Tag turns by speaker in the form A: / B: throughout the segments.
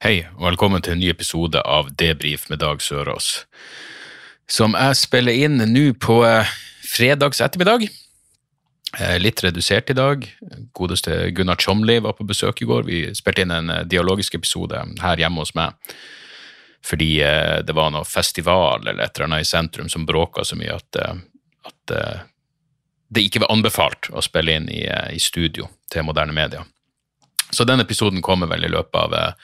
A: Hei, og velkommen til en ny episode av Debrif med Dag Sørås, som jeg spiller inn nå på eh, fredags ettermiddag. Eh, Litt redusert i dag. Godeste Gunnar Tjomli var på besøk i går. Vi spilte inn en eh, dialogisk episode her hjemme hos meg. Fordi det var noe festival eller et eller annet i sentrum som bråka så mye at, at det ikke var anbefalt å spille inn i, i studio til moderne media. Så den episoden kommer vel i løpet av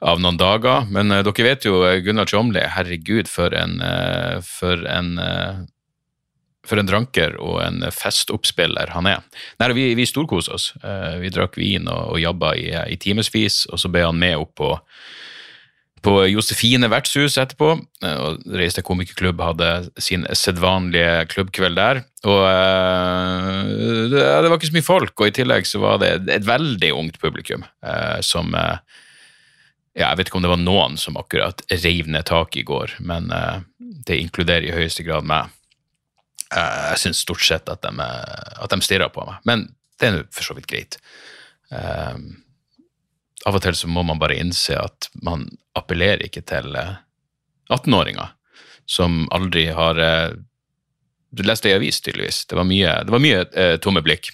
A: av noen dager. Men uh, dere vet jo eh, Gunnar Tjomli, herregud, for en, uh, for en uh, for en dranker og en festoppspiller han er. Nei, vi, vi storkoste oss. Vi drakk vin og, og jabba i, i timevis, og så ble han med opp på, på Josefine vertshus etterpå. og Reiste komikerklubb hadde sin sedvanlige klubbkveld der. Og det, det var ikke så mye folk, og i tillegg så var det et veldig ungt publikum som eh, ja, Jeg vet ikke om det var noen som akkurat reiv ned taket i går, men uh, det inkluderer i høyeste grad meg. Uh, jeg syns stort sett at de, eh, at de stirrer på meg, men det er nå for så vidt greit. Uh, av og til så må man bare innse at man appellerer ikke til eh, 18-åringer som aldri har Du leste ei avis, tydeligvis. Det var mye, det var mye tomme blikk.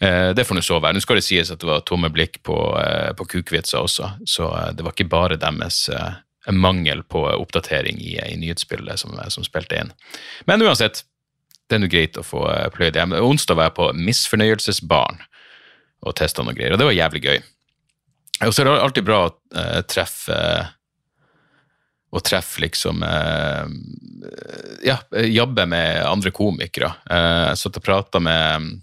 A: Eh, det får nå så være. Nå skal det sies at det var tomme blikk på, eh, på kukvitser også, så eh, det var ikke bare deres mangel på oppdatering i, i nyhetsbildet som, som spilte inn. Men uansett, det er nå greit å få pløyd hjem. Onsdag var jeg på Misfornøyelsesbarn og testa noe greier, og det var jævlig gøy. Og så er det alltid bra å eh, treffe å treffe liksom eh, Ja, jobbe med andre komikere. Jeg satt og prata med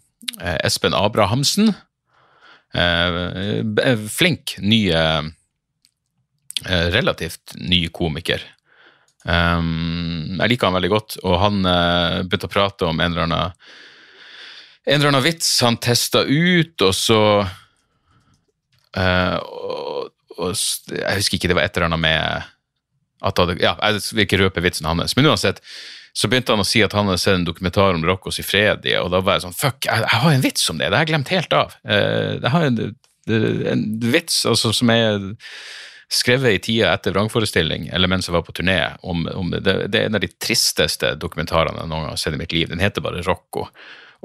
A: Espen Abrahamsen. Eh, flink, ny eh, eh, Relativt ny komiker. Jeg liker han veldig godt, og han eh, begynte å prate om en eller annen en eller annen vits han testa ut, og så uh, og, og, Jeg husker ikke, det var et eller annet med at hadde, ja, Jeg vil ikke røpe vitsen hans, men uansett så begynte han å si at han hadde sett en dokumentar om Rocco Sifredi, og da var jeg sånn Fuck, jeg, jeg har en vits om det! Det har jeg glemt helt av. Eh, jeg har en, en vits altså, som er skrevet i tida etter vrangforestilling, eller mens jeg var på turné. Om, om det, det er en av de tristeste dokumentarene jeg noen gang har sett i mitt liv. Den heter bare Rocco.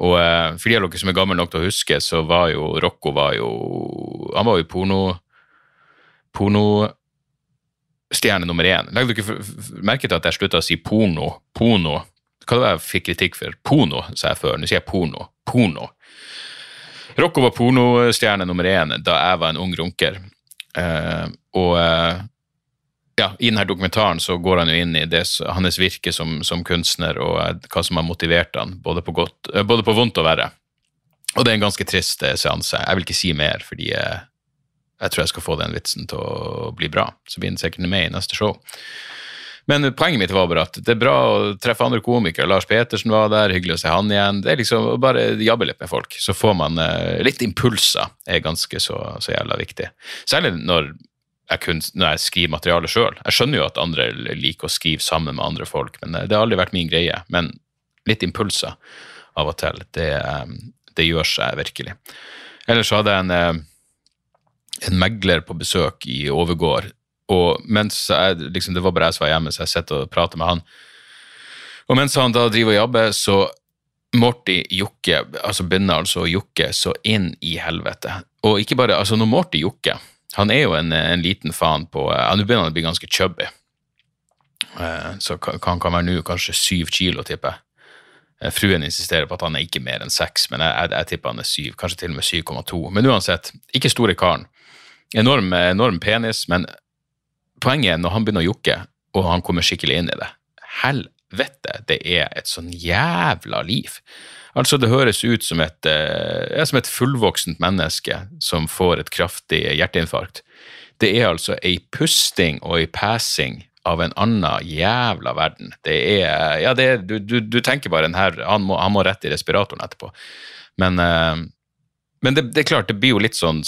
A: Og eh, for de av dere som er gamle nok til å huske, så var jo Rocco var jo Han var jo porno pornostjerne nummer én. Legger f- f- merke til at jeg slutta å si porno. Porno. Hva det jeg fikk kritikk for? Porno, sa jeg før. Nå sier jeg porno. Porno. Rocco var pornostjerne nummer én da jeg var en ung runker. Uh, og uh, ja, i denne dokumentaren så går han jo inn i det, hans virke som, som kunstner, og eh, hva som har motivert han, både på, godt, både på vondt og verre. Og det er en ganske trist seanse. Jeg vil ikke si mer, fordi jeg tror jeg skal få den vitsen til å bli bra. Så blir den sikkert med i neste show. Men poenget mitt var bare at det er bra å treffe andre komikere. Lars Petersen var der, hyggelig å se han igjen. Det er liksom bare jabbe litt med folk, så får man eh, litt impulser. er ganske så, så jævla viktig. Særlig når jeg, kun, når jeg skriver materiale sjøl. Jeg skjønner jo at andre liker å skrive sammen med andre folk, men eh, det har aldri vært min greie. Men litt impulser av og til, det, eh, det gjør seg virkelig. Ellers hadde jeg en, en megler på besøk i Overgård, og mens jeg, liksom, det var bare jeg som var hjemme, så jeg sitter og prater med han. Og mens han da driver og jobber, så Morty jokker, altså begynner altså å jokke så inn i helvete. Og ikke bare, altså når Morty jokker, han er jo en, en liten faen på, ja, nå begynner han å bli ganske chubby. Eh, Så kan kan være nå kanskje syv kilo, tipper jeg. Eh, Fruen insisterer på at han er ikke mer enn seks, men jeg, jeg, jeg tipper han er syv, kanskje til og med 7,2. Men uansett, ikke store karen. Enorm, enorm penis, men poenget er når han begynner å jokke, og han kommer skikkelig inn i det. Helvete, det er et sånn jævla liv. Altså, det høres ut som et, eh, som et fullvoksent menneske som får et kraftig hjerteinfarkt. Det er altså ei pusting og ei passing av en annen jævla verden. Det er Ja, det er, du, du, du tenker bare den her han må, han må rett i respiratoren etterpå. Men, eh, men det, det er klart, det blir jo litt sånn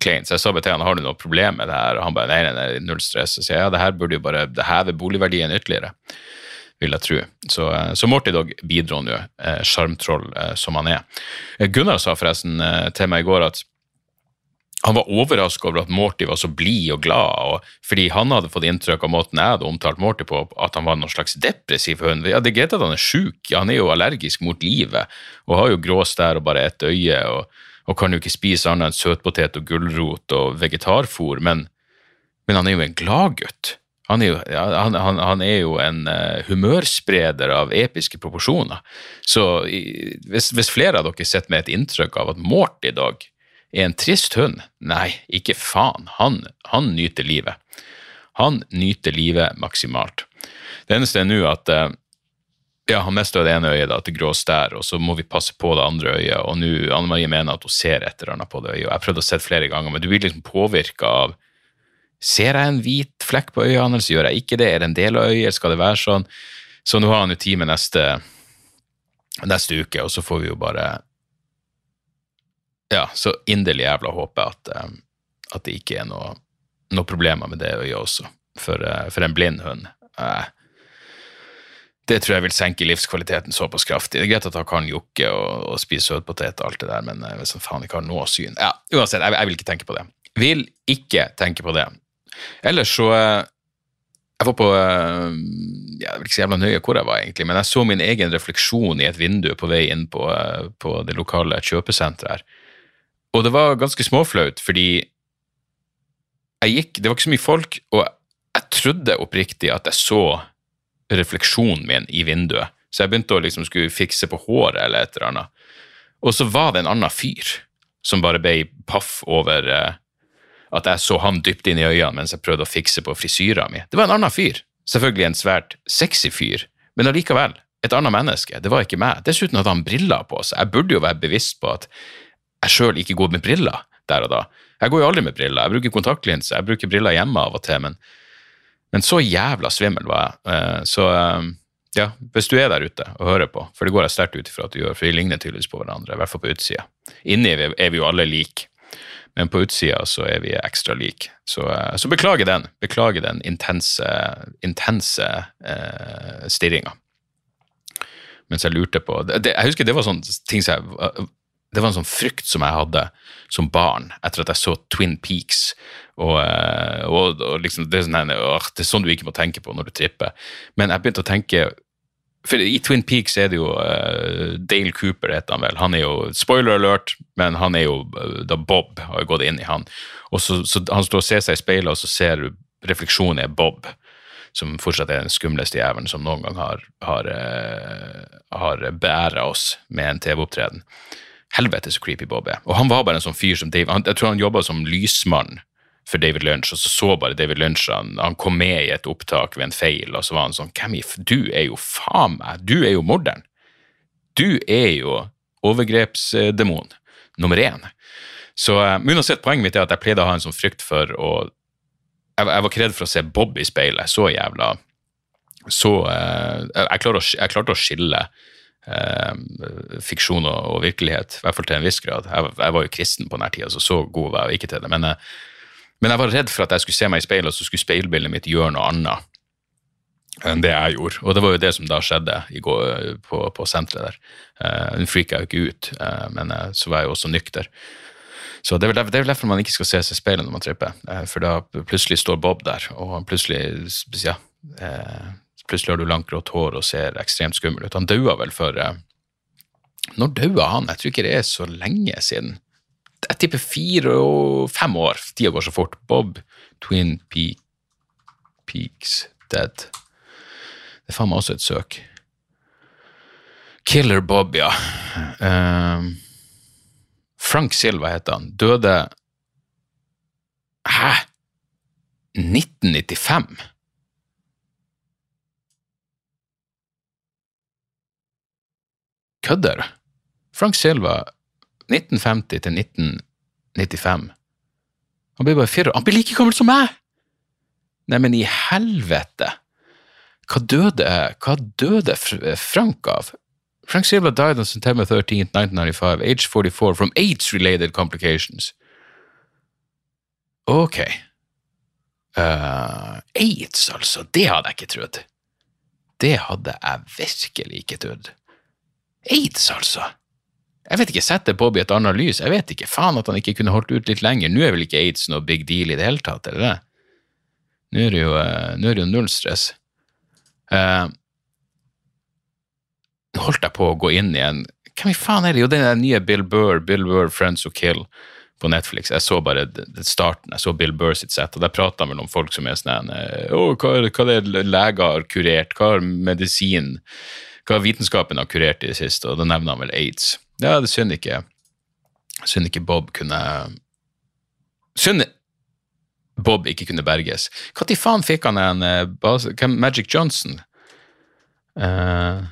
A: småkleint. Så jeg sa til han har du noe problem med det her, og han bare nei, nei, nei null stress. Så sier ja, det her burde jo bare det hever boligverdien ytterligere, vil jeg tro. Så, eh, så Morty Dog bidro nå, eh, sjarmtroll eh, som han er. Gunnar sa forresten til meg i går at han var overrasket over at Morty var så blid og glad, og fordi han hadde fått inntrykk av måten jeg hadde omtalt Morty på, at han var noen slags depressiv hund. Ja, det er greit at han er sjuk, han er jo allergisk mot livet og har jo grå stær og bare ett øye, og, og kan jo ikke spise annet enn søtpotet og gulrot og vegetarfôr, men, men han er jo en gladgutt. Han han, han, han er jo en uh, humørspreder av episke proporsjoner. Så i, hvis, hvis flere av dere sitter med et inntrykk av at Morty i dag er en trist hund? Nei, ikke faen. Han, han nyter livet. Han nyter livet maksimalt. Det eneste er nå at eh, ja, han mista det ene øyet da, til grå stær, og så må vi passe på det andre øyet. Og nå Anne Marie mener at hun ser et eller annet på det øyet. og Jeg prøvde å se flere ganger, men du blir liksom påvirka av Ser jeg en hvit flekk på øyet hans, gjør jeg ikke det? Er det en del av øyet? Skal det være sånn? Så nå har han jo time neste, neste uke, og så får vi jo bare ja, så inderlig jævla håper jeg at, eh, at det ikke er noe, noe problemer med det øyet også, for, eh, for en blind hund. Eh, det tror jeg vil senke livskvaliteten såpass kraftig. Det er greit at han kan jokke og, og spise søtpotet og alt det der, men hvis han faen ikke har noe syn Ja, uansett, jeg, jeg, vil ikke tenke på det. Vil ikke tenke på det. Ellers så Jeg var på Jeg vil ikke så jævla nøye hvor jeg var, egentlig, men jeg så min egen refleksjon i et vindu på vei inn på, på det lokale kjøpesenteret her. Og det var ganske småflaut, fordi jeg gikk Det var ikke så mye folk, og jeg trodde oppriktig at jeg så refleksjonen min i vinduet. Så jeg begynte å liksom skulle fikse på håret eller et eller annet. Og så var det en annen fyr som bare ble paff over uh, at jeg så han dypt inn i øynene mens jeg prøvde å fikse på frisyra mi. Det var en annen fyr. Selvfølgelig en svært sexy fyr, men allikevel et annet menneske. Det var ikke meg. Dessuten hadde han briller på seg. Jeg burde jo være bevisst på at jeg sjøl ikke går med briller der og da. Jeg går jo aldri med briller. Jeg bruker kontaktlinser, jeg bruker briller hjemme av og til, men, men så jævla svimmel var jeg. Eh, så eh, ja, hvis du er der ute og hører på, for det går jeg sterkt ut ifra at du gjør, for vi ligner tydeligvis på hverandre, i hvert fall på utsida. Inni er vi jo alle like, men på utsida så er vi ekstra like. Så, eh, så beklager den. Beklager den intense, intense eh, stirringa. Mens jeg lurte på det, Jeg husker det var sånn ting som jeg det var en sånn frykt som jeg hadde som barn etter at jeg så Twin Peaks. Og, eh, og, og liksom, det, er sånn, øh, det er sånn du ikke må tenke på når du tripper. Men jeg begynte å tenke for I Twin Peaks er det jo uh, Dale Cooper, heter han vel. Han er jo Spoiler alert, men han er jo uh, da Bob har gått inn i han. Og så, så Han står og ser seg i speilet, og så ser du refleksjonen er Bob som fortsatt er den skumleste jævelen som noen gang har, har, har beæra oss med en TV-opptreden. Helvete så creepy Bob er. Og han var bare en sånn fyr som Dave, han, Jeg tror han jobba som lysmann for David Lynch, og så så bare David Lynch han, han kom med i et opptak ved en feil, og så var han sånn Hvem Du er jo faen meg Du er jo morderen. Du er jo overgrepsdemon nummer én. Så uh, uansett, poenget mitt er at jeg pleide å ha en sånn frykt for å Jeg, jeg var ikke redd for å se Bob i speilet. Så jævla Så uh, jeg, å, jeg klarte å skille eh, fiksjon og, virkelighet, i hvert fall til en viss grad. Jeg, jeg var jo kristen på denne tida, så så god var jeg ikke til det. Men, eh, men, jeg var redd for at jeg skulle se meg i speilet, og så skulle speilbildet mitt gjøre noe annet enn det jeg gjorde. Og det var jo det som da skjedde går, på, på senteret der. Eh, uh, freaka jeg jo ikke ut, uh, men uh, så var jeg jo også nykter. Så det er, vel, det er derfor man ikke skal se seg i speilet når man tripper, uh, for da plutselig står Bob der, og plutselig ja, eh, Plutselig har du langt, grått hår og ser ekstremt skummel ut. Han daua vel for eh, Når daua han? Jeg tror ikke det er så lenge siden. Jeg tipper fire og fem år. Tida går så fort. Bob Twin Peak, Peaks Dead. Det er faen meg også et søk. Killer Bob, ja. Uh, Frank Silva heter han. Døde Hæ? 1995? Kødder du? Frank Silva, 1950 til 1995. Han blir bare fire år. Han blir like gammel som meg! Neimen, i helvete! Hva døde, hva døde Frank av? Frank Silva died on September 13, 1995, age 44, from AIDS-related complications. Ok. Uh, AIDS, altså. Det hadde jeg ikke trodd. Det hadde jeg virkelig ikke trodd. Aids, altså. Jeg vet ikke, setter Bobby et annet lys. Jeg vet ikke, faen at han ikke kunne holdt ut litt lenger. Nå er vel ikke aids noe big deal i det hele tatt, eller det? Nå er det jo, uh, nå er det jo null stress. Uh, holdt jeg på å gå inn igjen. Hvem i faen er det? Jo, den nye Bill Burr, Bill Burr, Friends Who Kill på Netflix. Jeg så bare starten, jeg så Bill Burr sitt sett, og der prater han vel om folk som er sånn Å, hva, hva er det leger har kurert? Hva har medisin Hva vitenskapen har kurert i det siste? Og da nevner han vel aids. Ja, det synd ikke Synd ikke Bob kunne Synd Bob ikke kunne berges. Når faen fikk han en base Magic Johnson? Uh,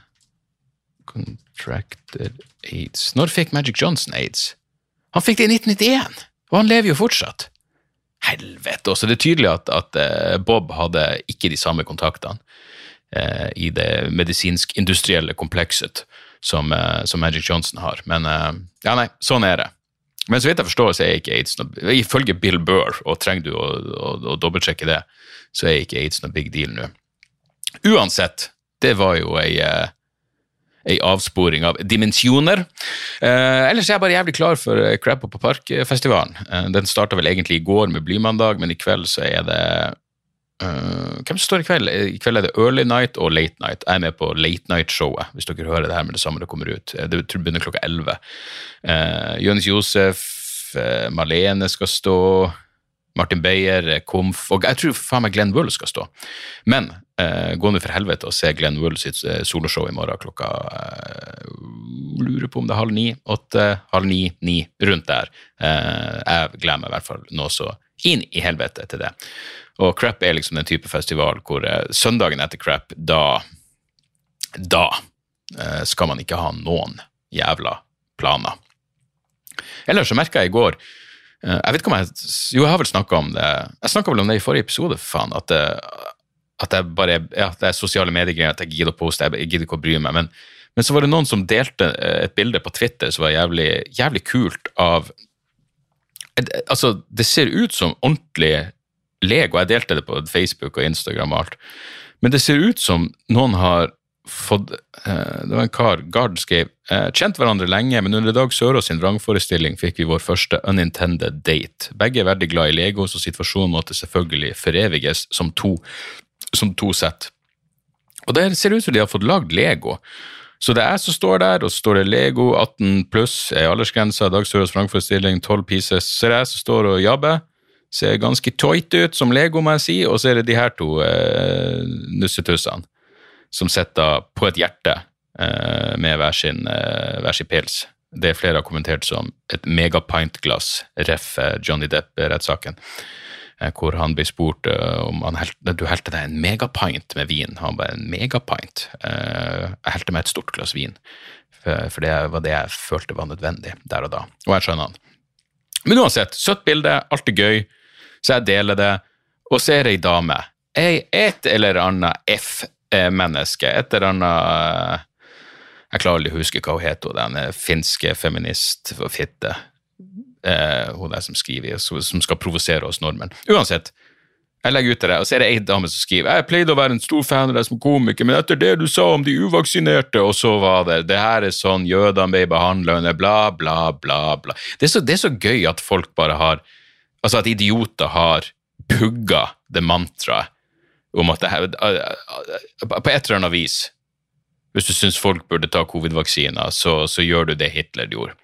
A: contracted aids Når fikk Magic Johnson aids? Han fikk det i 1991, og han lever jo fortsatt. Helvete! Også. Det er tydelig at, at uh, Bob hadde ikke de samme kontaktene uh, i det medisinsk-industrielle komplekset som, uh, som, Magic Johnson har. Men ja, nei, sånn er det. Men så vidt jeg forstår, så er ikke aids noe Ifølge Bill Burr, og trenger du å, å, å dobbeltsjekke det, så er ikke aids noe big deal nå. Uansett, det var jo ei ei avsporing av dimensjoner. Eh, ellers er jeg bare jævlig klar for eh, Crab på Park-festivalen. Eh, den starta vel egentlig i går med Blymandag, men i kveld så er det uh, Hvem som står i kveld? I kveld er det Early Night og Late Night. Jeg er med på Late Night-showet, hvis dere hører det her med det samme det kommer ut. Det begynner klokka elleve. Uh, Jonis Josef, uh, Malene skal stå. Martin Beyer, Komf og jeg tror faen meg Glenn Wool skal stå. Men uh, gå nå for helvete og se Glenn Wool sitt eh, soloshow i morgen klokka eh, Lurer på om det er halv ni, åtte, halv ni, ni, rundt der. Eh, jeg gleder meg i hvert fall nå så inn i helvete til det. Og Crap er liksom den type festival hvor eh, søndagen etter Crap, da Da eh, skal man ikke ha noen jævla planer. Ellers så merka jeg i går Eh, jeg vet ikke om jeg Jo, jeg har vel snakka om det Jeg snakka vel om det i forrige episode, for faen. At, det, at jeg bare ja, det er sosiale medier, at jeg gidder å poste, jeg gidder ikke å bry meg. Men, men, så var det noen som delte et bilde på Twitter som var jævlig, jævlig kult av Altså, det ser ut som ordentlig Lego. Jeg delte det på Facebook og Instagram og alt. Men det ser ut som noen har fått eh, Det var en kar, Gard skrev eh, Kjent hverandre lenge, men under Dag Sørås sin vrangforestilling fikk vi vår første unintended date. Begge er veldig glad i Lego, så situasjonen måtte selvfølgelig foreviges som to, som to sett. Og det ser ut som de har fått lagd Lego. Så det er jeg som står der, og så står det Lego 18 pluss, er aldersgrensa, Dag Sørås vrangforestilling, 12 pieces. Så er jeg som står og jabber. Ser ganske toit ut som Lego, må jeg si, og så er det de her to eh, nussetussene som sitter på et hjerte eh, med hver sin, eh, hver sin pils. Det flere har kommentert som et megapintglass, ref. Eh, Johnny Depp-rettssaken. Hvor han blir spurt om han helte, du helte deg en megapint med vin. Han bare en megapint. Jeg helte meg et stort glass vin, for det var det jeg følte var nødvendig der og da. Og jeg skjønner han. Men uansett, søtt bilde, alt er gøy, så jeg deler det. Og så er det ei dame, ei et eller annet F menneske. Et eller annet Jeg klarer aldri å huske hva hun heter, den finske feminist for fitte. Eh, hun der som skriver, som skal provosere oss nordmenn. Uansett, jeg legger ut det, og så er det ei dame som skriver jeg pleide å være en stor fan av deg som komiker, men etter det du sa om de uvaksinerte, og så var det det her er sånn jødene ble behandla under bla, bla, bla, bla. Det er, så, det er så gøy at folk bare har Altså at idioter har pugga det mantraet om at det her, På et eller annet vis, hvis du syns folk burde ta covid-vaksiner, så, så, gjør du det Hitler gjorde.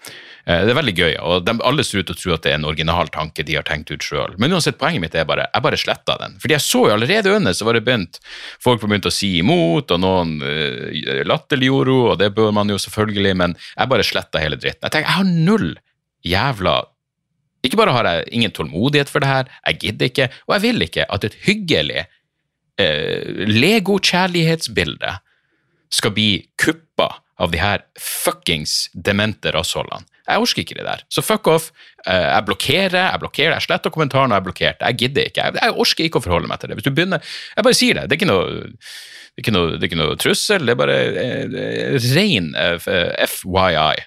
A: Eh, det er veldig gøy, og de, alle ser ut til å tro at det er en original tanke de har tenkt ut sjøl. Men uansett, poenget mitt er bare jeg bare sletta den. Fordi jeg så jo allerede under så var det begynt folk var begynt å si imot, og noen uh, latterliggjorde henne, og det bør man jo selvfølgelig, men jeg bare sletta hele dritten. Jeg tenker, jeg har null jævla Ikke bare har jeg ingen tålmodighet for det her, jeg gidder ikke, og jeg vil ikke at et hyggelig eh, Lego-kjærlighetsbildet skal bli kuppa av de her fuckings demente rassholdene. Jeg orker ikke det der. Så fuck off. Eh, Jeg blokkerer, jeg blokkerer, jeg sletter kommentaren og jeg er blokkert. Jeg gidder ikke. Jeg orker ikke å forholde meg til det. Hvis du begynner Jeg bare sier det. Det er ikke noe, det er ikke noe, det er ikke noe trussel, det er bare eh, ren eh, FYI.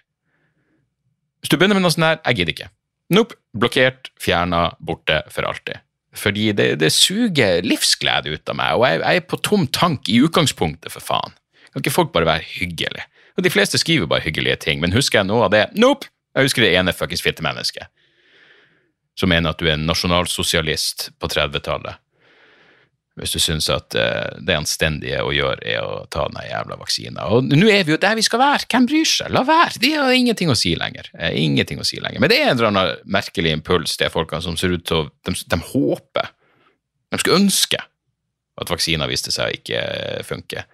A: Hvis du begynner med noe sånt der, jeg gidder ikke. Nope. Blokkert, fjerna, borte for alltid. Fordi det, det suger livsglede ut av meg, og jeg, jeg er på tom tank i utgangspunktet, for faen. Kan ikke folk bare være hyggelige? Og de fleste skriver bare hyggelige ting, men husker jeg noe av det? Nope! Jeg husker det ene fuckings fittemennesket som mener at du er en nasjonalsosialist på 30-tallet. Hvis du syns at eh, det anstendige å gjøre er å ta den jævla vaksina. Og nå er vi jo der vi skal være. Hvem bryr seg? La være. Det er ingenting å si lenger. Eh, Ingenting å si lenger. Men det er en eller annen merkelig impuls, de folkene som ser ut til å de, de håper. De skulle ønske at vaksina viste seg å ikke funke.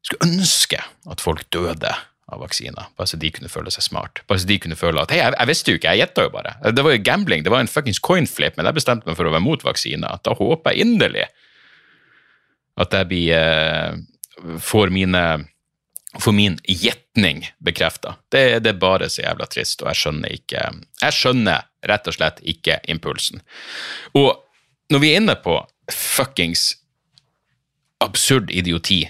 A: De Skulle ønske at folk døde av vaksiner, bare så de kunne føle seg smart. Bare så de kunne føle at hei, jeg, jeg visste jo ikke, jeg gjetta jo bare. Det var jo gambling, det var en fuckings coinflip, men jeg bestemte meg for å være mot vaksiner. Da håper jeg inderlig at jeg blir eh, får mine får min gjetning bekrefta. Det, det er bare så jævla trist, og jeg skjønner ikke Jeg skjønner rett og slett ikke impulsen. Og når vi er inne på fuckings absurd idioti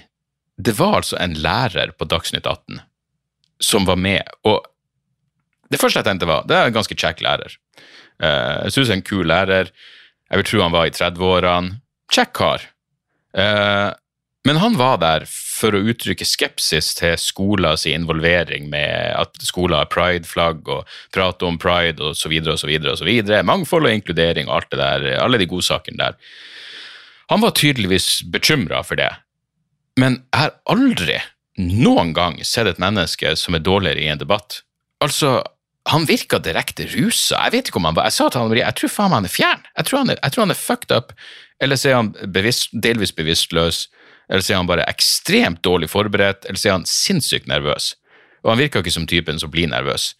A: Det var altså en lærer på Dagsnytt 18 som var med, og det første jeg tenkte var det er en ganske kjekk lærer. Uh, jeg er en kul lærer. Jeg vil tro han var i 30-årene. Kjekk kar. Uh, men han var der for å uttrykke skepsis til skolens involvering med at skoler har pride-flagg og prate om pride og så videre og så videre. og så videre. Mangfold og inkludering og alt det der, alle de godsakene der. Han var tydeligvis bekymra for det, men jeg har aldri noen gang sett et menneske som er dårligere i en debatt. Altså, han virka direkte rusa. Jeg vet ikke om han var Jeg sa til han, jeg tror faen meg han er fjern. Jeg tror han er, tror han er fucked up. Eller så er han bevisst, delvis bevisstløs. Eller så er han bare ekstremt dårlig forberedt. Eller så er han sinnssykt nervøs. Og han virka ikke som typen som blir nervøs.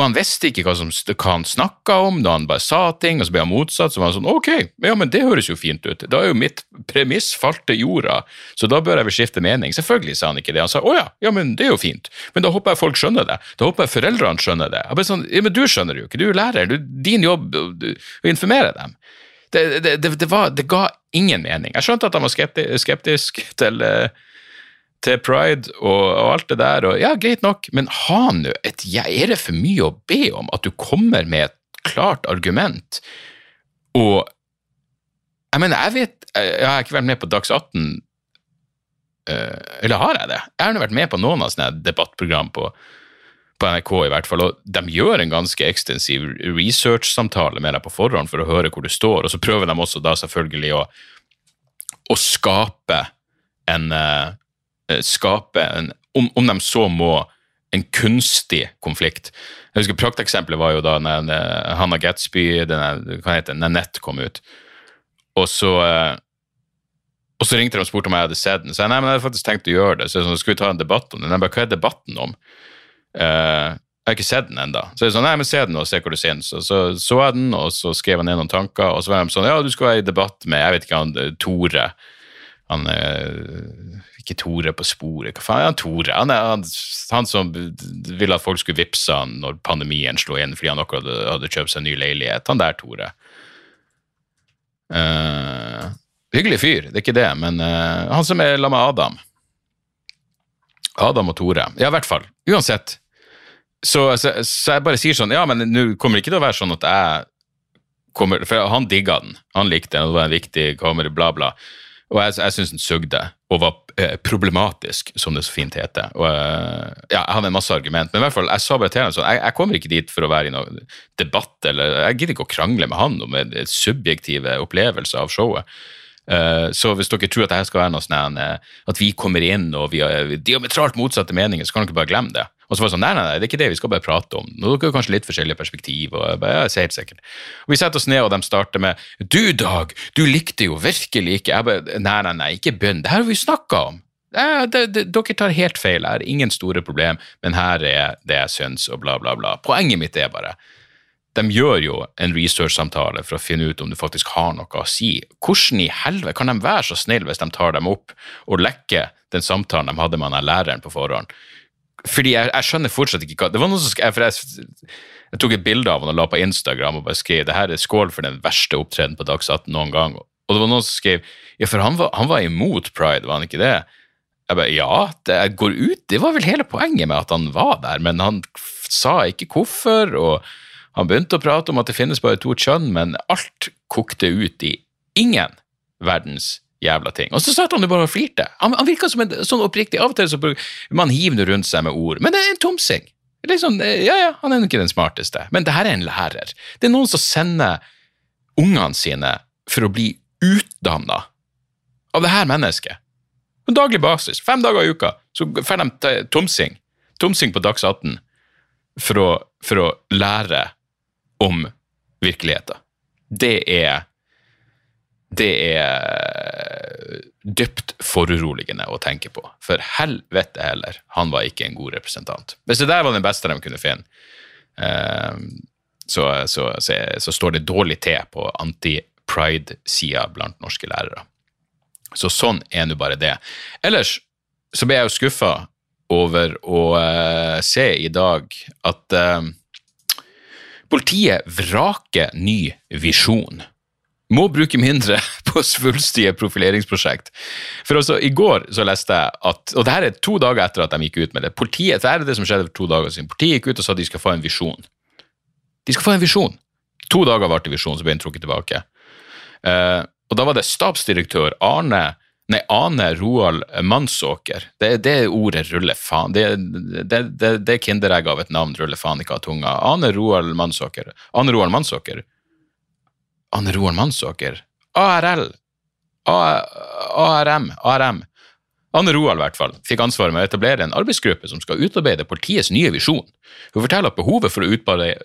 A: Og han visste ikke hva, som, hva han snakka om da han bare sa ting, og så ble han motsatt. Så var han sånn ok, ja, men det høres jo fint ut. Da er jo mitt premiss falt til jorda, så da bør jeg vel skifte mening. Selvfølgelig sa han ikke det. Han sa å ja, ja, men det er jo fint. Men da håper jeg folk skjønner det. Da håper jeg foreldrene skjønner det. Jeg bare sånn, ja, Men du skjønner det jo ikke, du er lærer. Du, din jobb er å- informere dem. Det, det, det, var, det ga ingen mening. Jeg skjønte at han var skeptisk, skeptisk til eh, til pride og, og alt det der, og ja, greit nok, men ha nå et ja, Er det for mye å be om at du kommer med et klart argument? Og jeg mener, jeg vet Jeg har ikke vært med på Dags 18, eh, eller har jeg det? Jeg har nå vært med på noen av sånne debattprogram på, på NRK, i hvert fall, og de gjør en ganske ekstensiv research-samtale med deg på forhånd for å høre hvor du står, og så prøver de også da selvfølgelig å, å skape en eh, skape en, om, om de så må, en kunstig konflikt. Jeg husker Prakteksempelet var jo da når eh, Hannah Gatsby, denne, hva heter det, Nanette kom ut. Og så, eh, og så ringte de og spurte om jeg hadde sett den. Så jeg nei, men jeg hadde faktisk tenkt å gjøre det. Så jeg sånn, skal vi ta en debatt om den? Jeg bare, hva er debatten om? Uh, jeg har ikke sett den ennå. Så jeg sånn, nei, men se den og se hva du syns. Og så så jeg den, og så skrev han ned noen tanker, og så var de sånn, ja, du skal være i debatt med, jeg vet ikke, han eh, Tore. Han eh, Ikke Tore på sporet, hva faen er han Tore? Han, er, han, han som ville at folk skulle vippse han når pandemien slo inn fordi han akkurat hadde, kjøpt seg en ny leilighet. Han der Tore. Uh, hyggelig fyr, det er ikke det, men uh, han som er la med Adam. Adam og Tore. Ja, i hvert fall. Uansett. Så, så, så jeg bare sier sånn, ja, men nå kommer det ikke til å være sånn at jeg kommer For han digga den. Han likte den, det var en viktig kommer, bla, bla. Og jeg, jeg syns den sugde, og var eh, problematisk, som det så fint heter. Og, eh, ja, jeg hadde en masse argument, men i hvert fall, jeg sa bare til ham sånn, jeg, jeg kommer ikke dit for å være i noen debatt, eller jeg gidder ikke å krangle med han om subjektive opplevelser av showet. Eh, Så hvis dere tror at dette skal være noe sånn eh, at vi kommer inn og vi har diametralt motsatte meninger, så kan dere bare glemme det. Og så var det sånn, nei, nei, nei, det er ikke det, vi skal bare prate om. Nå dere har kanskje litt forskjellige perspektiv, og jeg bare, ja, helt sikkert. Og vi setter oss ned, og de starter med, du Dag, du likte jo virkelig ikke, jeg bare, nei, nei, nei, ikke bønn, det her har vi snakket om. Ja, det, det, dere tar helt feil, har ingen store problem, men her er det jeg syns, og bla, bla, bla. Poenget mitt er bare, de gjør jo en research-samtale for å finne ut om du faktisk har noe å si. Hvordan i helvete kan de være så snille hvis de tar dem opp og lekker den samtalen de hadde med han læreren på forhånd. Fordi jeg, jeg skjønner fortsatt ikke hva Det var noen som skrev, for jeg, jeg tok et bilde av han og la på Instagram og bare skrev det her er skål for den verste opptreden på Dags 18 noen gang. Og det var noen som skrev ja, for han var, han var imot pride, var han ikke det? Jeg bare, ja, det går ut, det var vel hele poenget med at han var der, men han sa ikke hvorfor, og han begynte å prate om at det finnes bare to kjønn, men alt kokte ut i ingen verdens jævla ting. Og så satt han jo bare og flirte. Han, han virka som en sånn oppriktig Av og til så man hiver rundt seg med ord, men det er en tomsing. Liksom, ja, ja, han er ikke den smarteste, men det her er en lærer. Det er noen som sender ungene sine for å bli utdanna av det her mennesket. På daglig basis, fem dager i uka, så får de tomsing. Tomsing på Dags 18 for for å lære om virkeligheten. Det er det er dypt foruroligende å tenke på. For helvete heller, han var ikke en god representant. Hvis det der var den beste de kunne finne, eh, så, så, så, så står det dårlig til på anti-pride-sida blant norske lærere. Så sånn er nå bare det. Ellers så ble jeg jo skuffa over å uh, se i dag at uh, politiet vraker ny visjon må bruke mindre på svulstige profileringsprosjekt. For altså, I går så leste jeg at Og det her er to dager etter at de gikk ut med det. Politiet, det er det som skjedde for to dager siden. Politiet gikk ut og sa at de skal få en visjon. De skal få en visjon. To dager varte visjonen, så ble den trukket tilbake. Uh, og da var det stabsdirektør Arne Nei, Ane Roald Mansåker. Det, det ordet ruller faen Det, det, det, det kinderegget av et navn ruller faen ikke av tunga. Ane Roald Mansåker. Ane Roald Mansåker Anne Roar Mansåker. ARL. ARM. ARM. Anne Roald i hvert fall, fikk ansvaret med å etablere en arbeidsgruppe som skal utarbeide politiets nye visjon. Hun forteller at behovet for å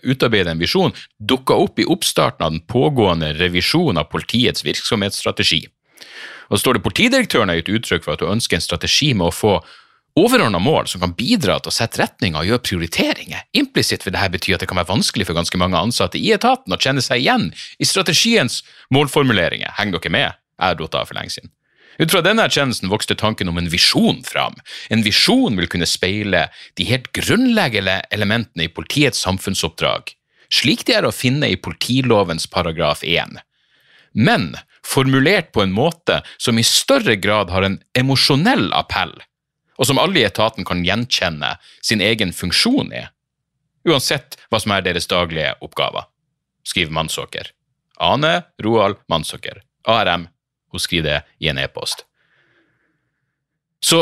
A: utarbeide en visjon dukka opp i oppstarten av den pågående revisjonen av politiets virksomhetsstrategi. Og så står det Politidirektøren har gitt uttrykk for at hun ønsker en strategi med å få overordna mål som kan bidra til å sette retninger og gjøre prioriteringer. Implisitt vil dette bety at det kan være vanskelig for ganske mange ansatte i etaten å kjenne seg igjen i strategiens målformuleringer. Henger dere med? Jeg har datt av for lenge siden. Ut fra denne erkjennelsen vokste tanken om en visjon fram. En visjon vil kunne speile de helt grunnleggende elementene i politiets samfunnsoppdrag, slik de er å finne i politilovens paragraf 1. Men formulert på en måte som i større grad har en emosjonell appell og som alle i etaten kan gjenkjenne sin egen funksjon i, uansett hva som er deres daglige oppgaver, skriver Mansåker. Ane Roald Mansåker, ARM. Hun skriver det i en e-post. Så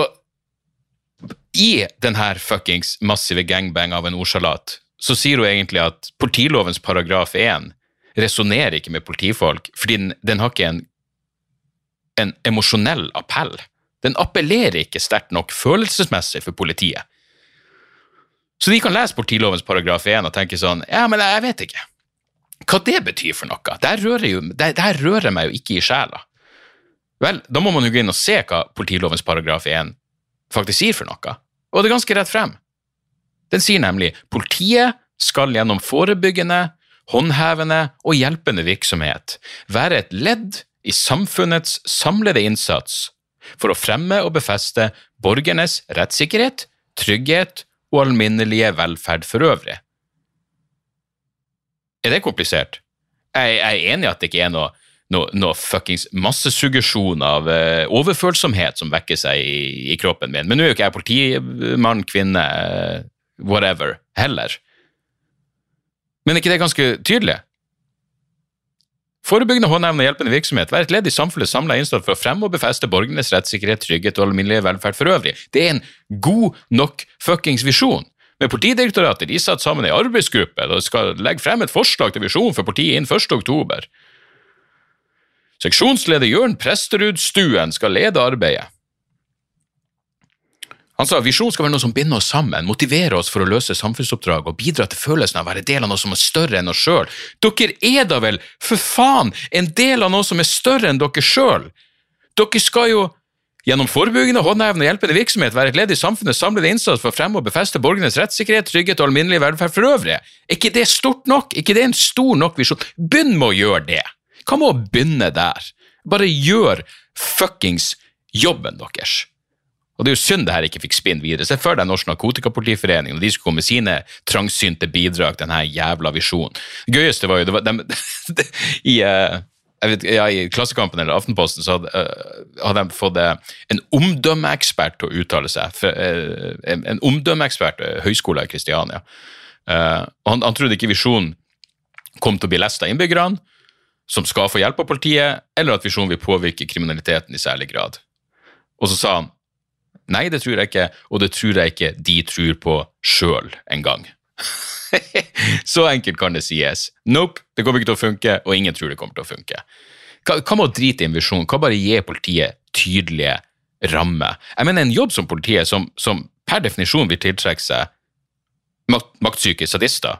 A: i denne fuckings massive gangbang av en ordsalat, så sier hun egentlig at politilovens paragraf 1 resonnerer ikke med politifolk, fordi den, den har ikke en, en emosjonell appell. Den appellerer ikke sterkt nok følelsesmessig for politiet. Så de kan lese politilovens paragraf 1 og tenke sånn Ja, men jeg vet ikke. Hva det betyr for noe? Det her rører, jo, det, det her rører meg jo ikke i sjela. Vel, da må man jo gå inn og se hva politilovens paragraf 1 faktisk sier for noe. Og det er ganske rett frem. Den sier nemlig politiet skal gjennom forebyggende, håndhevende og hjelpende virksomhet være et ledd i samfunnets samlede innsats for å fremme og befeste borgernes rettssikkerhet, trygghet og alminnelige velferd for øvrig. Er det komplisert? Jeg, er enig i at det ikke er noe, noe, noe fuckings massesuggesjon av uh, overfølsomhet som vekker seg i, i, kroppen min, men nå er jo ikke jeg politimann, kvinne, uh, whatever, heller. Men er ikke det ganske tydelig? Forebyggende håndhevende hjelpende virksomhet være et ledd i samfunnets samla innsats for å fremme og befeste borgernes rettssikkerhet, trygghet og alminnelig velferd for øvrig. Det er en god nok fuckings visjon. Men Politidirektoratet de satt sammen i arbeidsgruppe og skal legge frem et forslag til visjon for politiet innen 1. oktober. Seksjonsleder Jørn Presterud Stuen skal lede arbeidet. Han sa visjon skal være noe som binder oss sammen, motiverer oss for å løse samfunnsoppdrag og bidra til følelsen av å være del av noe som er større enn oss sjøl. Dere er da vel, for faen, en del av noe som er større enn dere sjøl? Dere skal jo gjennom forebyggende, håndhevende og hjelpende virksomhet være et ledd i samfunnets samlede innsats for å fremme og befeste borgernes rettssikkerhet, trygghet og alminnelig velferd for øvrig. Er ikke det stort nok? Er ikke det en stor nok visjon? Begynn med å gjøre det. Hva med å begynne der? Bare gjør fuckings jobben deres. Og det er jo synd det her ikke fikk spinn videre. Se for deg Norsk Narkotikapolitiforening, når de skulle komme med sine trangsynte bidrag til denne jævla visjonen. Det gøyeste var jo det var, de, i, uh, vet, ja, I Klassekampen eller Aftenposten så hadde, uh, hadde de fått uh, en omdømmeekspert til å uttale seg. For, en, en omdømmeekspert ved Høgskolen i Kristiania. Uh, han, han trodde ikke visjonen kom til å bli lest av innbyggerne, som skal få hjelp av politiet, eller at visjonen vil påvirke kriminaliteten i særlig grad. Og så sa han Nei, det tror jeg ikke, og det tror jeg ikke de tror på sjøl engang. Så enkelt kan det sies. Nope, det kommer ikke til å funke, og ingen tror det kommer til å funke. Hva, hva med å drite i en visjon? Hva bare gi politiet tydelige rammer? Jeg mener En jobb som politiet, som, som per definisjon vil tiltrekke seg makt, maktsyke sadister,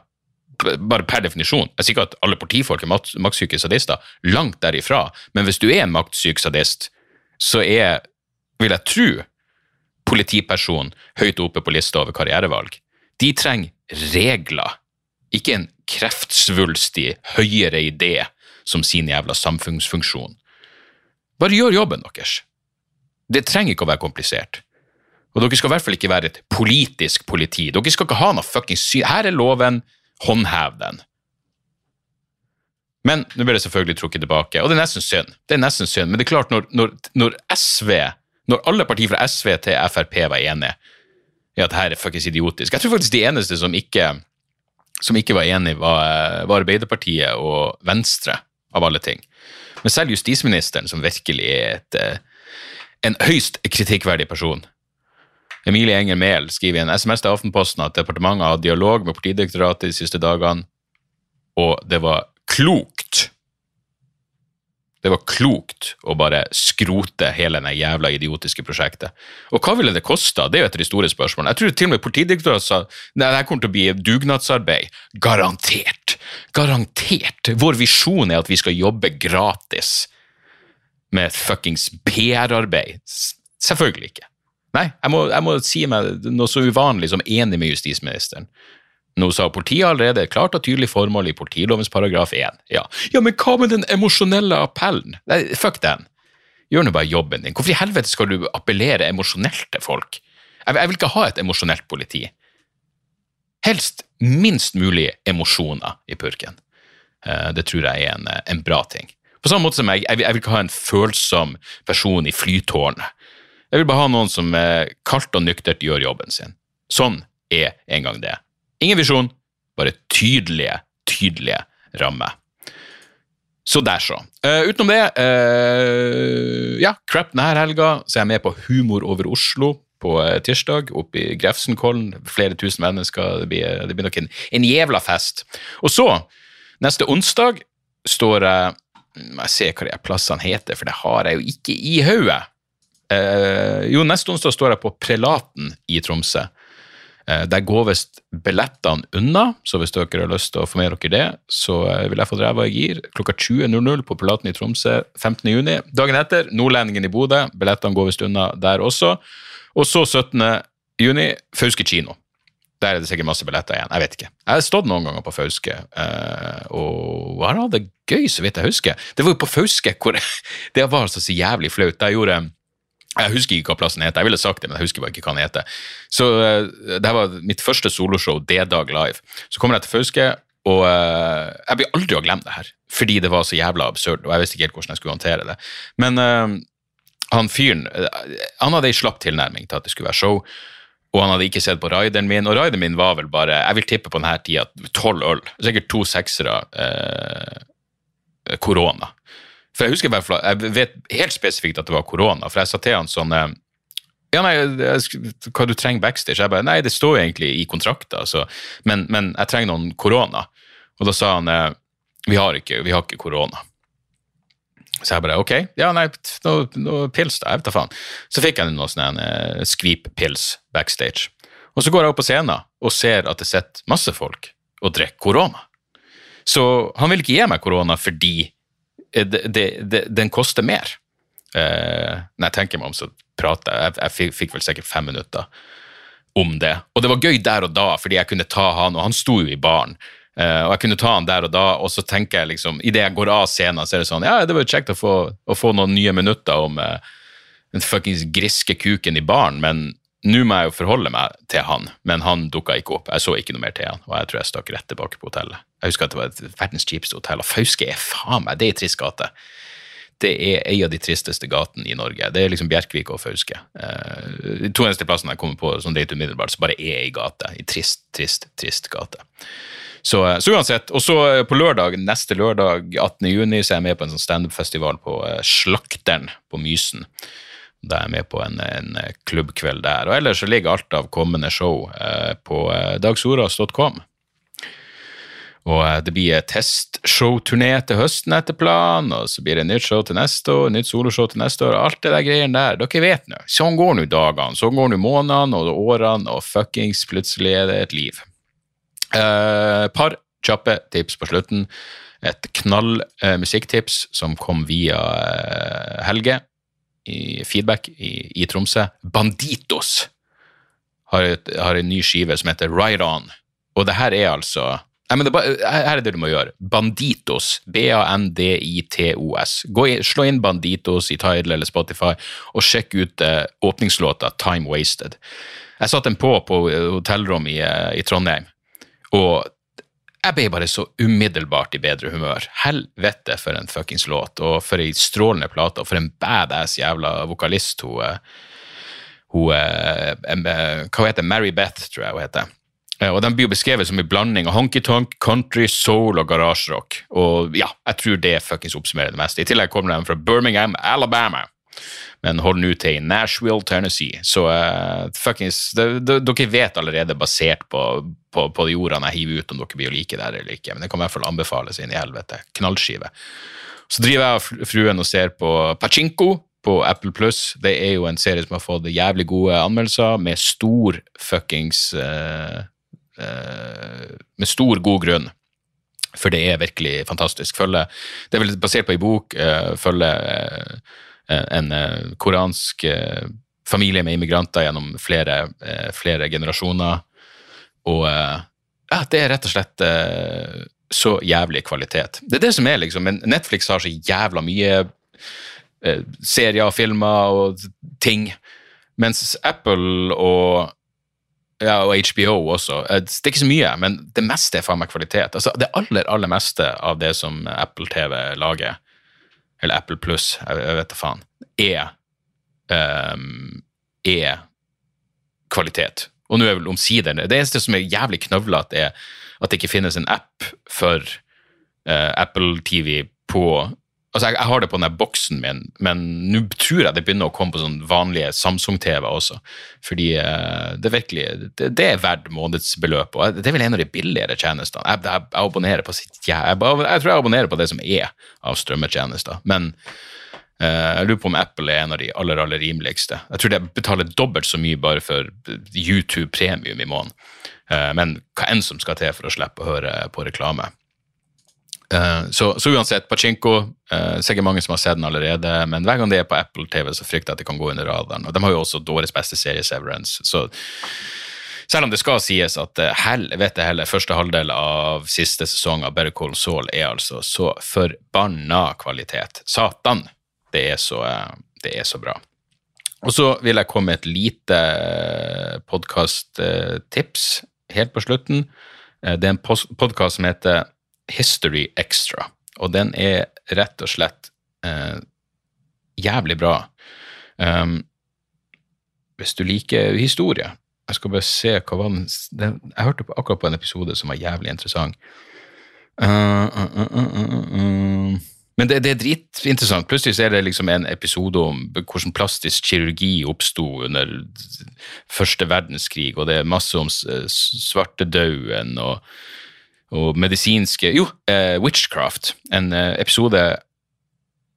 A: bare per definisjon. Jeg sier ikke at alle politifolk er maktsyke sadister, langt derifra, men hvis du er en maktsyk sadist, så er, vil jeg tro, politiperson høyt oppe på lista over karrierevalg. De trenger regler, ikke en kreftsvulstig høyere idé som sin jævla samfunnsfunksjon. Bare gjør jobben deres. Det trenger ikke å være komplisert. Og dere skal i hvert fall ikke være et politisk politi. Dere skal ikke ha noe fuckings syn. Her er loven, håndhev den. Men nå blir det selvfølgelig trukket tilbake, og det er nesten synd. Det er nesten synd, Men det er klart, når, når, når SV når alle partier fra SV til Frp var enige i at dette er fuckings idiotisk. Jeg tror faktisk de eneste som ikke, som ikke var enige, var, var, Arbeiderpartiet og Venstre, av alle ting. Men selv justisministeren, som virkelig er et, eh, en høyst kritikkverdig person. Emilie Enger Mehl skriver i en SMS til Aftenposten at departementet har dialog med Politidirektoratet de siste dagene, og det var klokt det var klokt å bare skrote hele det jævla idiotiske prosjektet. Og hva ville det kosta? Det er jo et av de store spørsmålene. Jeg tror til og med politidirektøren sa nei, det her kommer til å bli dugnadsarbeid. Garantert! Garantert! Vår visjon er at vi skal jobbe gratis med fuckings PR-arbeid. Selvfølgelig ikke. Nei, jeg må, jeg må si meg noe så uvanlig som enig med justisministeren. Nå sa politiet allerede et klart og tydelig formål i politilovens paragraf 1. Ja. ja, men hva med den emosjonelle appellen? Nei, fuck den. Gjør nå bare jobben din. Hvorfor i helvete skal du appellere emosjonelt til folk? Jeg, jeg vil ikke ha et emosjonelt politi. Helst minst mulig emosjoner i purken. Uh, det tror jeg er en, en, bra ting. På samme måte som jeg, jeg, vil, ikke ha en følsom person i flytårnet. Jeg vil bare ha noen som uh, kaldt og nyktert gjør jobben sin. Sånn er en gang det. Ingen visjon, bare tydelige, tydelige rammer. Så der, så. Uh, utenom det, uh, ja, crap denne helga, så er jeg med på Humor over Oslo på uh, tirsdag, oppe i Grefsenkollen. Flere tusen mennesker. Det blir, det blir nok en, en jævla fest. Og så, neste onsdag, står jeg Jeg ser hva de plassene heter, for det har jeg jo ikke i hodet. jo, neste onsdag står jeg på Prelaten i Tromsø. Eh, der går visst billettene unna, så hvis dere har lyst til å få med dere det, så eh, vil jeg få ræva i gir klokka 20.00 på Pilaten i Tromsø 15.6. Dagen etter Nordlendingen i Bodø. Billettene går visst unna der også. Og så 17.6 Fauske kino. Der er det sikkert masse billetter igjen. Jeg vet ikke. Jeg har stått noen ganger på Fauske, eh, og har hatt det gøy, så vidt jeg husker. Det var jo på Fauske hvor Det var så jævlig flaut. Jeg gjorde jeg husker ikke hva plassen heter, jeg ville sagt det, men jeg husker bare ikke hva den heter. Så uh, det her var mitt første soloshow, D-Dag Live. Så kommer jeg til Fauske, og uh, jeg blir aldri å glemme det her, fordi det var så jævla absurd, og jeg visste ikke helt hvordan jeg skulle håndtere det. Men uh, han fyren Han hadde ei slapp tilnærming til at det skulle være show, og han hadde ikke sett på rideren min, og rideren min var vel bare, jeg vil tippe på denne tida, tolv øl, sikkert to seksere korona. For jeg husker bare, jeg vet helt spesifikt at det var korona, for jeg sa til han sånn eh, ja, nei, hva du trenger backstage? Jeg bare, nei, det står jo egentlig i kontrakten, altså. men, men, jeg trenger noen korona. Og da sa han eh, vi har ikke, vi har ikke korona. Så jeg bare ok, ja, nei, noe, noe pils, da. Jeg vet da faen. Så fikk jeg noe sånn uh, skvip-pils backstage. Og så går jeg opp på scenen og ser at det sitter masse folk og drikker korona. Så han vil ikke gi meg korona fordi Eh, det, det, den koster mer. Eh, når jeg tenker meg om, så prater jeg Jeg, fikk, fikk, vel sikkert fem minutter om det. Og det var gøy der og da, fordi jeg kunne ta han, og han sto jo i baren. Uh, og jeg kunne ta han der og da, og så tenker jeg liksom Idet jeg går av scenen, så er det sånn Ja, det var jo kjekt å få, å få noen nye minutter om uh, den fuckings griske kuken i baren, men nå må jeg jo forholde meg til han. Men han dukka ikke opp. Jeg så ikke noe mer til han, og jeg tror jeg stakk rett tilbake på hotellet. Jeg husker at det var et verdens kjipeste hotell, og Fauske er faen meg, det er ei trist gate. Det er ei av de tristeste gatene i Norge. Det er liksom Bjerkvik og Fauske. Eh, De to eneste plassene jeg kommer på som det er umiddelbart, så bare er ei gate. Ei trist, trist, trist gate. Så, eh, så uansett, og så eh, på lørdag, neste lørdag, 18. juni, så er jeg med på en sånn standup-festival på eh, Slakteren på Mysen. Da er jeg med på en, en eh, klubbkveld der. Og ellers så ligger alt av kommende show eh, på dagsordas.com. Og eh, det blir testshow-turné til høsten etter planen, og så blir det nytt show til neste år, nytt soloshow til neste år, og alt det der greiene der. Dere vet nå. Sånn går nå dagene, sånn går nå månedene og årene, og fuckings plutselig er det et liv. Eh, par kjappe tips på slutten. Et knall eh, musikktips som kom via eh, Helge i feedback i, i Tromsø. Banditos har, et, har en ny skive som heter Ride On. Og det her er altså Nei, men det bare, her er det du må gjøre. Banditos. B-a-n-d-i-t-o-s. Slå inn Banditos i Tidal eller Spotify, og sjekk ut eh, åpningslåta Time Wasted. Jeg satte den på på eh, hotellrom i, eh, i Trondheim, og jeg ble bare så umiddelbart i bedre humør. Helvete for en fuckings låt, og for ei strålende plate, og for en badass jævla vokalist hun hun, hun eh, eh, Hva heter Mary Beth, tror jeg hun heter. Eh, Og Den blir jo beskrevet som en blanding av honky-tonk, country, soul og garasjerock. Og ja, jeg tror det fuckings oppsummerer det meste. I tillegg kommer de fra Birmingham, Alabama, men hold nå til i Nashville, Tennessee. Så uh, fuckings Dere vet allerede, basert på, på, på de ordene jeg hiver ut, om dere blir å like det eller ikke. Men det kan i hvert fall anbefales inn i helvete. Knallskive. Så driver jeg og fruen og ser på Pachinko på Apple Pluss. Det er jo en serie som har fått jævlig gode anmeldelser, med stor fuckings eh, Med stor god grunn. For det er virkelig fantastisk. Følge, det er vel basert på ei bok. Uh, følge eh, en eh, koransk eh, familie med immigranter gjennom flere, eh, flere generasjoner. Og eh, ja, det er rett og slett eh, så jævlig kvalitet. Det er det som er, liksom. Men Netflix har så jævla mye eh, serier, filmer og ting. Mens Apple og, ja, og HBO også eh, Det er ikke så mye, men det meste er faen meg kvalitet. Altså, det aller, aller meste av det som Apple TV lager, eller Apple Pluss, jeg, vet da faen, er, um, er kvalitet. Og nå er vel omsider Det eneste som er jævlig knøvlete, er at det ikke finnes en app for uh, Apple TV på Altså, jeg, jeg har det på den boksen min, men nå tror jeg det begynner å komme på sånn vanlige Samsung-TV også. Fordi uh, det virkelig det, det er verdt månedsbeløpet. og det er vel en av de billigere tjenestene. Jeg, jeg, jeg abonnerer på sitt jeg, tror jeg abonnerer på det som er av strømmetjenester, men uh, jeg lurer på om Apple er en av de aller, aller rimeligste. Jeg tror jeg betaler dobbelt så mye bare for YouTube Premium i måneden. Uh, men hva enn som skal til for å slippe å høre på reklame. Eh, så, så uansett, Pachinko, uh, sikkert mange som har sett den allerede, men hver gang det er på Apple TV, så frykter jeg at det kan gå under radaren. Og de har jo også Dårets beste serie, Severance. Så selv om det skal sies at uh, helvete heller, første halvdel av siste sesong av Better Call Saul er altså så forbanna kvalitet. Satan! Det er så, uh, det er så bra. Og så vil jeg komme med et lite podkast-tips helt på slutten. Eh, Det er en podkast som heter History Extra, og den er rett og slett eh, jævlig bra. Um, hvis du liker historie Jeg skal bare se hva var den, Jeg hørte på, akkurat på en episode som var jævlig interessant. Uh, uh, uh, uh, uh, uh. Men det, det er dritinteressant. Plutselig er det liksom en episode om hvordan plastisk kirurgi oppsto under første verdenskrig, og det er masse om svartedauden og, og medisinske Jo, eh, Witchcraft. En eh, episode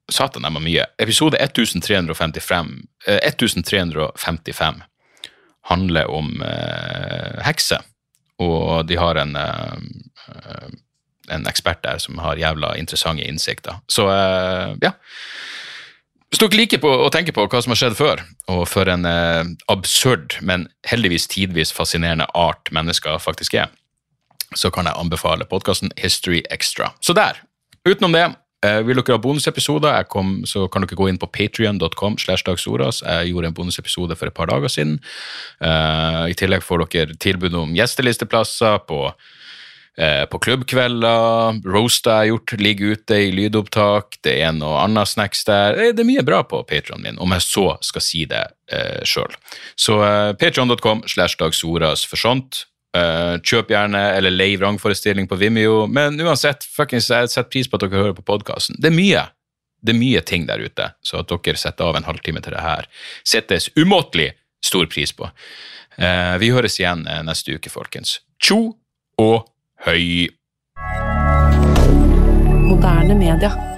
A: Satan, de har mye. Episode 1355, eh, 1355 handler om eh, hekser, og de har en eh, en ekspert der som har jævla interessante innsikter. Så eh, ja. Hvis dere liker på å tenke på hva som har skjedd før, og for en absurd, men heldigvis tidvis fascinerende art mennesker faktisk er, så kan jeg anbefale podkasten History Extra. Så der. Utenom det, vil dere ha bonusepisoder, så kan dere gå inn på patrion.com. Jeg gjorde en bonusepisode for et par dager siden. Eh, I tillegg får dere tilbud om gjestelisteplasser på, eh, på klubbkvelder. Roaster jeg har gjort, ligger ute i lydopptak. Det er noe annet snacks der. Eh, Det er mye bra på Patrionen min, om jeg så skal si det eh, sjøl. Så eh, patrion.com for sånt. Eh, kjøp gjerne, eller lei vrangforestilling på Vimeo. Men uansett, fuckings, jeg setter pris på at dere hører på podkasten. Det er mye. Det er mye ting der ute, så at dere setter av en halvtime til det her, settes umåtelig stor pris på. Eh, vi høres igjen eh, neste uke, folkens. Tjo og høy!
B: Moderne media.